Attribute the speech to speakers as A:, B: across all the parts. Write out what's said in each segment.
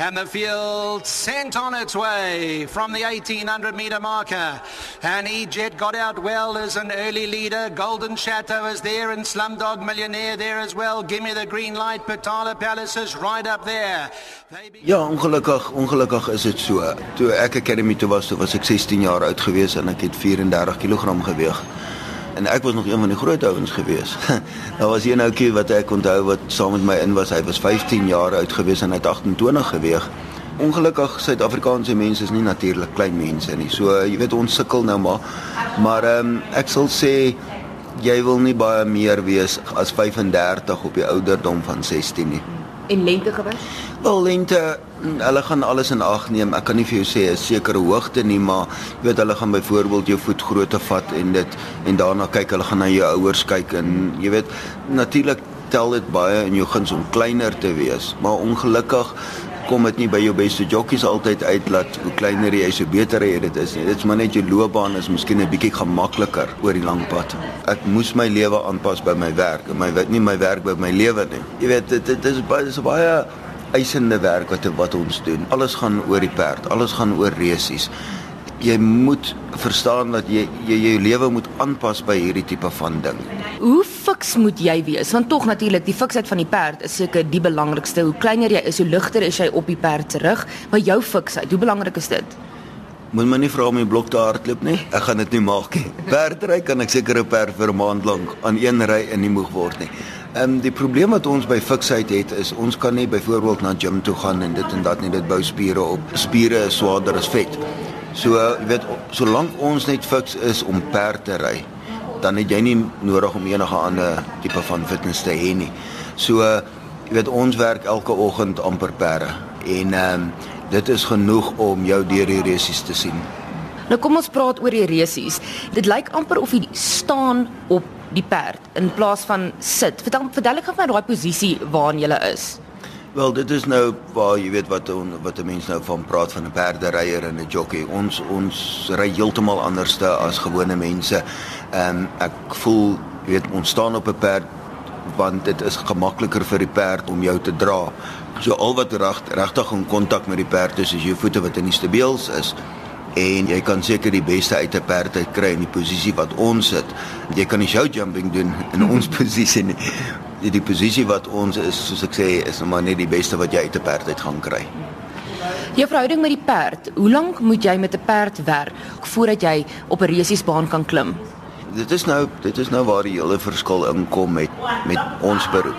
A: And the field sent on its way from the 1800 meter marker. And Ejet got out well as an early leader. Golden Chateau is there and Slumdog Millionaire there as well. Give me the green light. Patala Palace is right up there.
B: Ja, ongelukkig, ongelukkig is dit so. Toe ek academy toe was, toe was ek 16 jaar oud gewees en ek het 34 kg geweg en ek was nog een van die groot ouens gewees. Daar was een ouetjie wat ek onthou wat saam met my in was. Hy was 15 jaar oud gewees en hy het 28 geweg. Ongelukkig Suid-Afrikaanse mense is nie natuurlik klein mense nie. So jy weet ons sukkel nou maar. Maar ehm um, ek sal sê jy wil nie baie meer wees as 35 op die ouderdom van 16 nie
C: en lente gewys?
B: Wel lente, hulle gaan alles in ag neem. Ek kan nie vir jou sê 'n sekere hoogte nie, maar jy weet hulle gaan byvoorbeeld jou voet grootte vat en dit en daarna kyk hulle gaan na jou ouers kyk en jy weet natuurlik tel dit baie in jou guns om kleiner te wees, maar ongelukkig kom dit nie by jou beste jockeys altyd uit dat hoe kleiner jy is, hoe beter jy dit is nie. Dit's maar net jou loopbaan is miskien 'n bietjie gemakliker oor die lang pad. Ek moes my lewe aanpas by my werk, my nie my werk by my lewe nie. Jy weet dit dit is baie is baie eisende werk wat wat ons doen. Alles gaan oor die perd, alles gaan oor resies jy moet verstaan dat jy jy jou lewe moet aanpas by hierdie tipe van ding.
C: Hoe fiks moet jy wees? Want tog natuurlik, die fiksheid van die perd is seker die belangrikste. Hoe kleiner jy is, hoe ligter is jy op die perd se rug, maar jou fiksheid, hoe belangrik is dit?
B: Moet my nie vra om my blok te hardloop nie. Ek gaan dit nie maak nie. Perdry kan ek seker 'n perd vir 'n maand lank aan een ry en nie moeg word nie. Ehm um, die probleem wat ons by fiksheid het is ons kan nie byvoorbeeld na gym toe gaan en dit en dat nie dit bou spiere op. Spiere is swaarder as vet. So jy weet solank ons net fiks is om perd te ry, dan het jy nie nodig om enige ander tipe van fitness te hê nie. So jy weet ons werk elke oggend amper perde en ehm um, dit is genoeg om jou deur die resies te sien.
C: Nou kom ons praat oor die resies. Dit lyk amper of jy staan op die perd in plaas van sit. Vertel verduidelik gou my daai posisie waarin jy is.
B: Wel, dit is nou waar jy weet wat wat 'n mens nou van praat van 'n perderyer en 'n jockey. Ons ons ry heeltemal anderste as gewone mense. Ehm um, ek voel jy weet ons staan op 'n perd want dit is gemakliker vir die perd om jou te dra. So al wat reg regtig in kontak met die perd is is jou voete wat in die stabiels is en jy kan seker die beste uit 'n perd uit kry in die posisie wat ons sit. Jy kan nie show jumping doen in ons posisie nie die, die posisie wat ons is soos ek sê is nou maar net die beste wat jy uit 'n perd uit gaan kry.
C: Jou verhouding met die perd, hoe lank moet jy met 'n perd werk voordat jy op 'n resiesbaan kan klim?
B: Dit is nou dit is nou waar die hele verskil inkom met met ons beroep.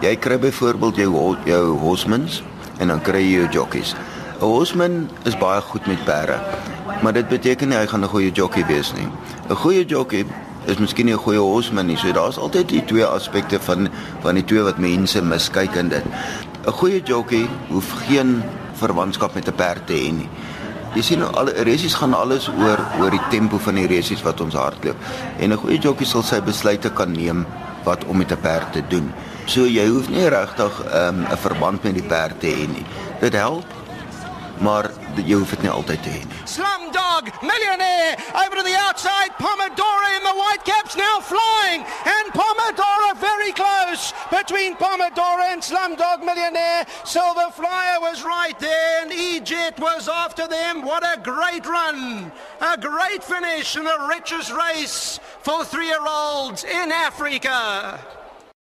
B: Jy kry byvoorbeeld jou jou horsemans en dan kry jy jou jockeys. 'n Horseman is baie goed met perde, maar dit beteken nie hy gaan 'n goeie jockey wees nie. 'n Goeie jockey is miskien nie 'n goeie horseman nie. So daar's altyd die twee aspekte van van die twee wat mense miskyk in dit. 'n Goeie jockey hoef geen verwantskap met 'n perd te hê nie. Jy sien al die resies gaan alles oor oor die tempo van die resies wat ons hardloop. En 'n goeie jockey sal sy besluite kan neem wat om met 'n perd te doen. So jy hoef nie regtig ehm, 'n um, verband met die perd te hê nie. Dit help maar jy hoef dit nie altyd te hê nie.
A: Slumdog Millionaire over to the outside Pomodoro in the white caps now flying and Pomodoro very close between Pomodoro and Slumdog Millionaire. Silver Flyer was right there and Egypt was after them. What a great run. A great finish in the richest race for 3-year-olds in Africa.